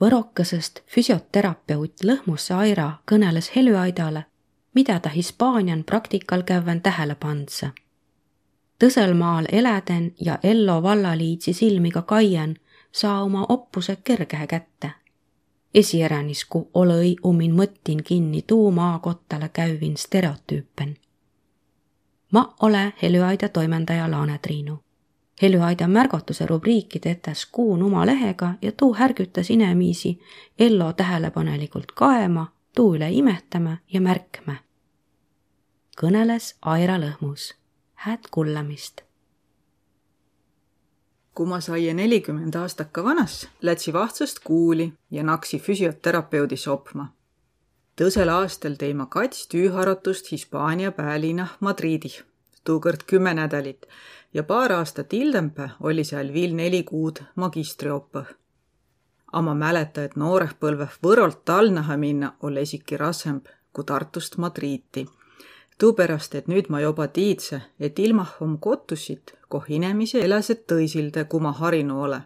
võrokesest füsioterapeut Lõhmusse Aira kõneles Helüaidale, mida ta Hispaanian praktikal kävven tähele pandse. Tõselmaal eläden ja Ello vallaliitsi silmiga kaien saa oma oppuse kergehe kätte. esieränis, ku olõi umin mõttin kinni tuu maakottale käivin stereotüüpen. ma ole Helüaida toimendaja Laane Triinu Helüaida märgatuse rubriiki tetäs kuu numa lehega ja tuu härgütas inemiisi Ello tähelepanelikult kaema, tuu üle imehtama ja märkma. kõneles Aira Lõhmus. hääd kuulamist. kui ma sain nelikümmend aastaka vanas, lätsi vahtsast kuuli ja naksi füsioterapeudis opma. tõsel aastal tõi ma kats tüüharutust Hispaania pealinnah Madridih, tuukord kümme nädalit ja paar aastat hildempä oli seal viil neli kuud magistriõppõ. A ma mäleta, et nooreh põlveh Võrolt Talnaha minna oli esiki rassemb kui Tartust Madriiti. tuupärast, et nüüd ma joba tiidse, et ilmah om kotusid, koh inemise eläsed tõisilde, ku ma harinu ole.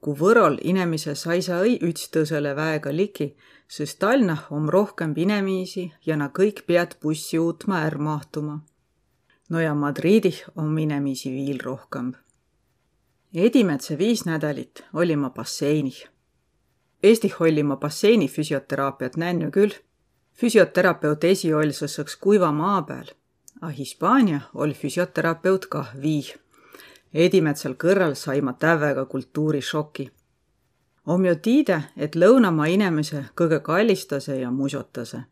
Ku Võrol inemise saisa-õi ütstõõsõle väega ligi, sõs Talnah om rohkõmb inemiisi ja na kõik piät bussi uutma är mahtuma no ja Madridih on minemisi viil rohkõmb. Edimädse viis nädalit olin ma basseinih. Eestih olli ma basseini füsioteraapiat nännu küll. füsioterapeut esiolsuseks kuiva maa peal, a Hispaania oli füsioterapeut kah vii. Edimädsel kõrral sai ma tävvega kultuurišoki. om ju tiide, et lõunamaa inemise kõige kallistase ja musotase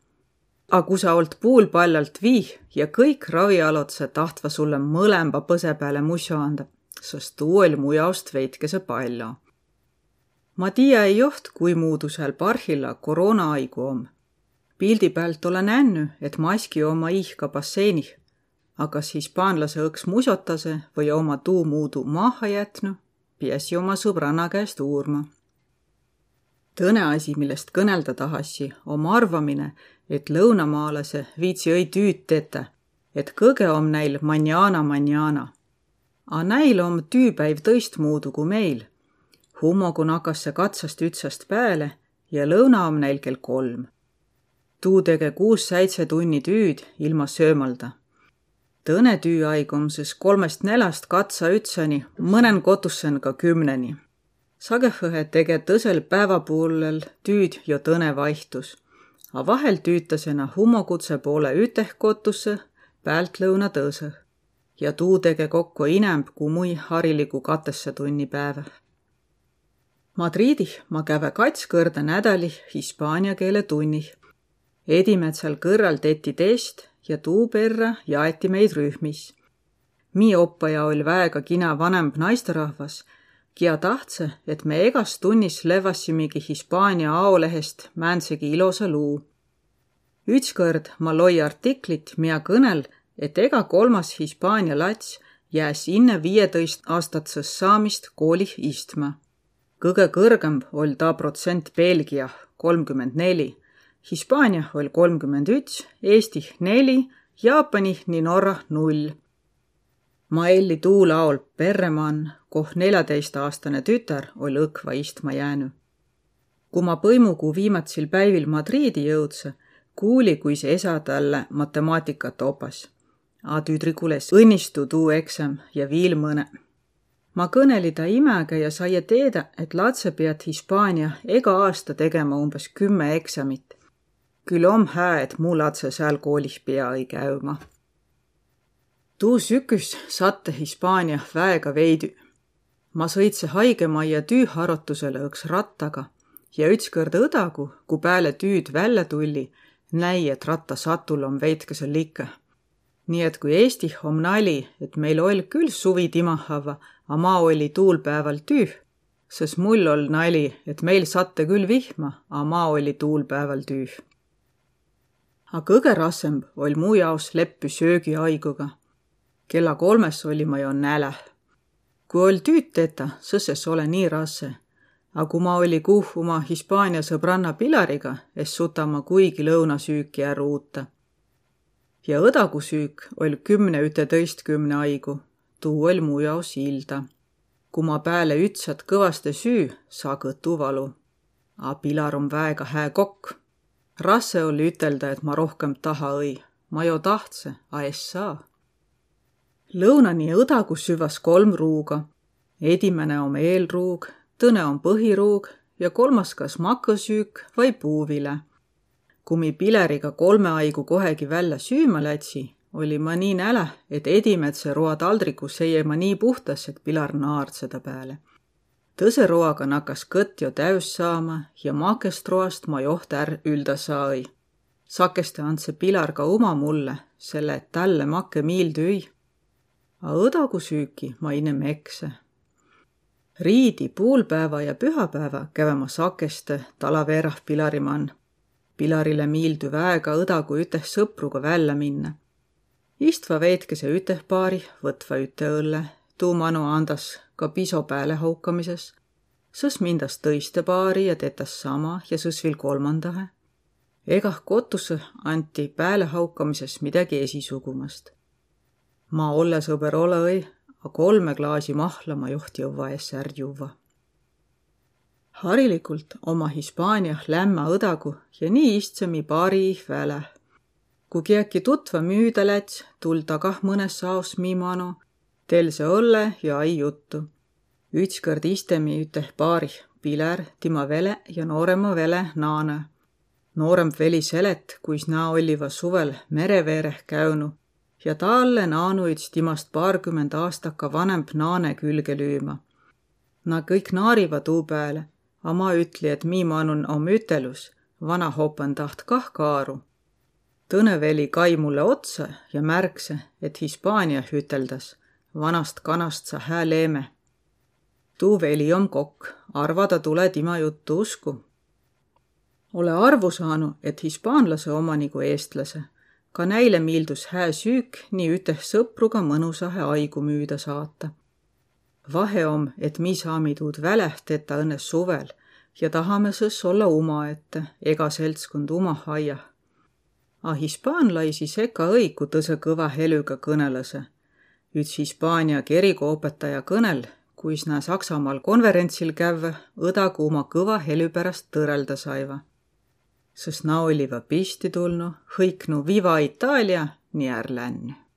A ku sa olt puulpaljalt viih ja kõik ravialodsõ tahtva sulle mõlemba põse pääle musjo anda, sest tuu oll' mu jaost veidkese pall'o. Ma tiiä ei joht, kuimuudu sääl parhilla koroonaaigu om. pildi päält olõ nännü, et maski oma iihka basseinih, a kas hispaanlasõ õks musotase või oma tuumuudu maaha jätnü, piäsi oma sõbranna käest uurma. Tõne asi, millest kõnelda tahassi, om arvamine, et lõunamaalase viitsi õi tüüd tetä, et kõge om näil manjana manjana. A näil om tüüpäiv tõistmuudu ku meil. hummogu nakas see katsast ütsast pääle ja lõuna om näil kell kolm. tuu tege kuus-säitse tunni tüüd ilma söömalda. tõne tüüaig om siis kolmest neljast katsa ütsani, mõnen kotussen ka kümneni. Sagõhõhe tege tõsel päevapuulel tüüd jo tõne vaihtus a vahel tüütasena hummokutse poole üteh kotusse, päältlõuna tõõsõh ja tuu tege kokku inämb kui mui hariligu katesse tunni päeväh. Madridih ma käve kats kõrda nädalih hispaania keele tunnih. Edimädsal kõrral teti test ja tuu perrä jaeti meid rühmis. Mi oppaja oll' väega kina vanemb naisterahvas Kia tahtsõ, et me egas tunnis levvassimegi Hispaania aolehest määntsegi ilosa luu. ütskõrd ma loi artiklit, miä kõnel, et ega kolmas Hispaania lats jääs inne viietõist aastatsõs saamist koolih istma. kõgõ kõrgõmb oll' taa protsent Belgiah kolmkümmend neli, Hispaaniah oll' kolmkümmend üts, Eestih neli, Jaapanih nii Norrah null ma elli tuu laol perremann, koh neljäteistaastane tütar oll' õkva istma jäänü. Ku ma põimugu viimatsil päivil Madriidi jõudsõ, kuuli, kuis esa talle matemaatikat opas. A tüdrigules õnnistu tuu eksam ja viil mõne. ma kõneli ta imäga ja saia teedä, et latse piät Hispaania ega aasta tegema umbes kümme eksamit. küll om hää, et mu latse sääl koolih pia-i käüma tuu süküs sattõ Hispaaniah väega veidü. Ma sõitse haigemajja tüüharotusõlõ õks rattaga ja ütskõrd õdagu, ku pääle tüüd vällä tulli, näi, et rattasatul om veidkese likõ. nii et kui Eestih om nali, et meil oll' küll suvi timahava, a ma olli tuul pääval tüü, sõs mul oll' nali, et meil sattõ küll vihma, a ma olli tuul pääval tüü. A kõgõ rassemb oll' mu jaos leppü söögiaiguga kella kolmes olli ma jo näläh. Kui oll' tüüd tetä, sõs ole nii rasse. A ku ma olli kuuh uma Hispaania sõbranna Pilariga, es suta ma kuigi lõunasüüki är uutta. ja õdagusüük oll' kümne ütetõistkümne aigu, tuu oll' mu jaos ilda. ku ma pääle ütsat kõvaste süü, saa kõtu valu. a Pilar om väega hää kokk. rasse oli ütelda, et ma rohkem taha õi. ma jo tahtse, a es saa. Lõunani õdagu süvas kolm ruuga. edimene om eelruug, tõne on põhiruug ja kolmas kas makõsüük vai puuvile. kui mi Pileriga kolme aigu kohegi välja süüma lätsi, oli ma nii näle, et edimetse roa taldriku seie ma nii puhtas, et Pilar naard seda peale tõse roaga nakkas kõtt jo täüs saama ja makest roast ma joht är ülda saa-i. sakeste and see Pilar ka uma mulle, selle et tälle make miildü-i. A õdagu süüki ma inem ekse. riidi, puulpäeva ja pühapäeva käve ma sakeste talaveerah Pilari man. Pilarile miildü väega õdagu üteh sõpruga välja minna. istva veetkese üteh paari, võtva üte õlle, tuu manu andas ka piso pääle haukamises, sõs mindas tõiste paari ja tetas sama ja sõs viil kolmandahe. egah kotusse anti pääle haukamises midagi esisugumast. Ma olle sõber olõ-õi, a kolme klaasi mahla ma joht jõvva es är juua. harilikult oma Hispaaniah lämmä õdagu ja nii istsemi paari väle. kui kiäki tutva müüda läts, tul ta kah mõnes saos mi mano Telse õlle ja ai juttu. ütskõrd istemi üteh paarih Piler, tema vele ja noorema vele Naane. noorem veli selet, kuis naa olliva suvel mereveereh käynu ja talle Naanu üts timast paarkümmend aastaka vanemb Naane külge lüüma. Nad kõik naariva tuu peale, a ma ütli, et mi manun om ütelus, vana hopen taht kah kaaru. Tõne veli kai mulle otsa ja märkse, et Hispaaniah üteldas vanast kanast sa hää leeme. tuu veli om kokk, arvada tule tema juttu usku. ole arvu saanu, et hispaanlase oma nagu eestlase. Ka näile miildus hää süük nii üteh sõpruga mõnusahe aigu müüda saata. vahe om, et mi saami tuud väleh tetä õnnes suvel ja tahame sõs olla umaette, ega seltskond umah aiah. A hispaanlaisi seka õigu tõse kõva helüga kõnelõse üts Hispaania kirikuõpetaja kõnel, kuis nä Saksamaal konverentsil kävvä õdagu uma kõva helü pärast tõrõlda saiva. Sest na oliva pisti tulnu, hõiknu Viva Itaalia nii är lännu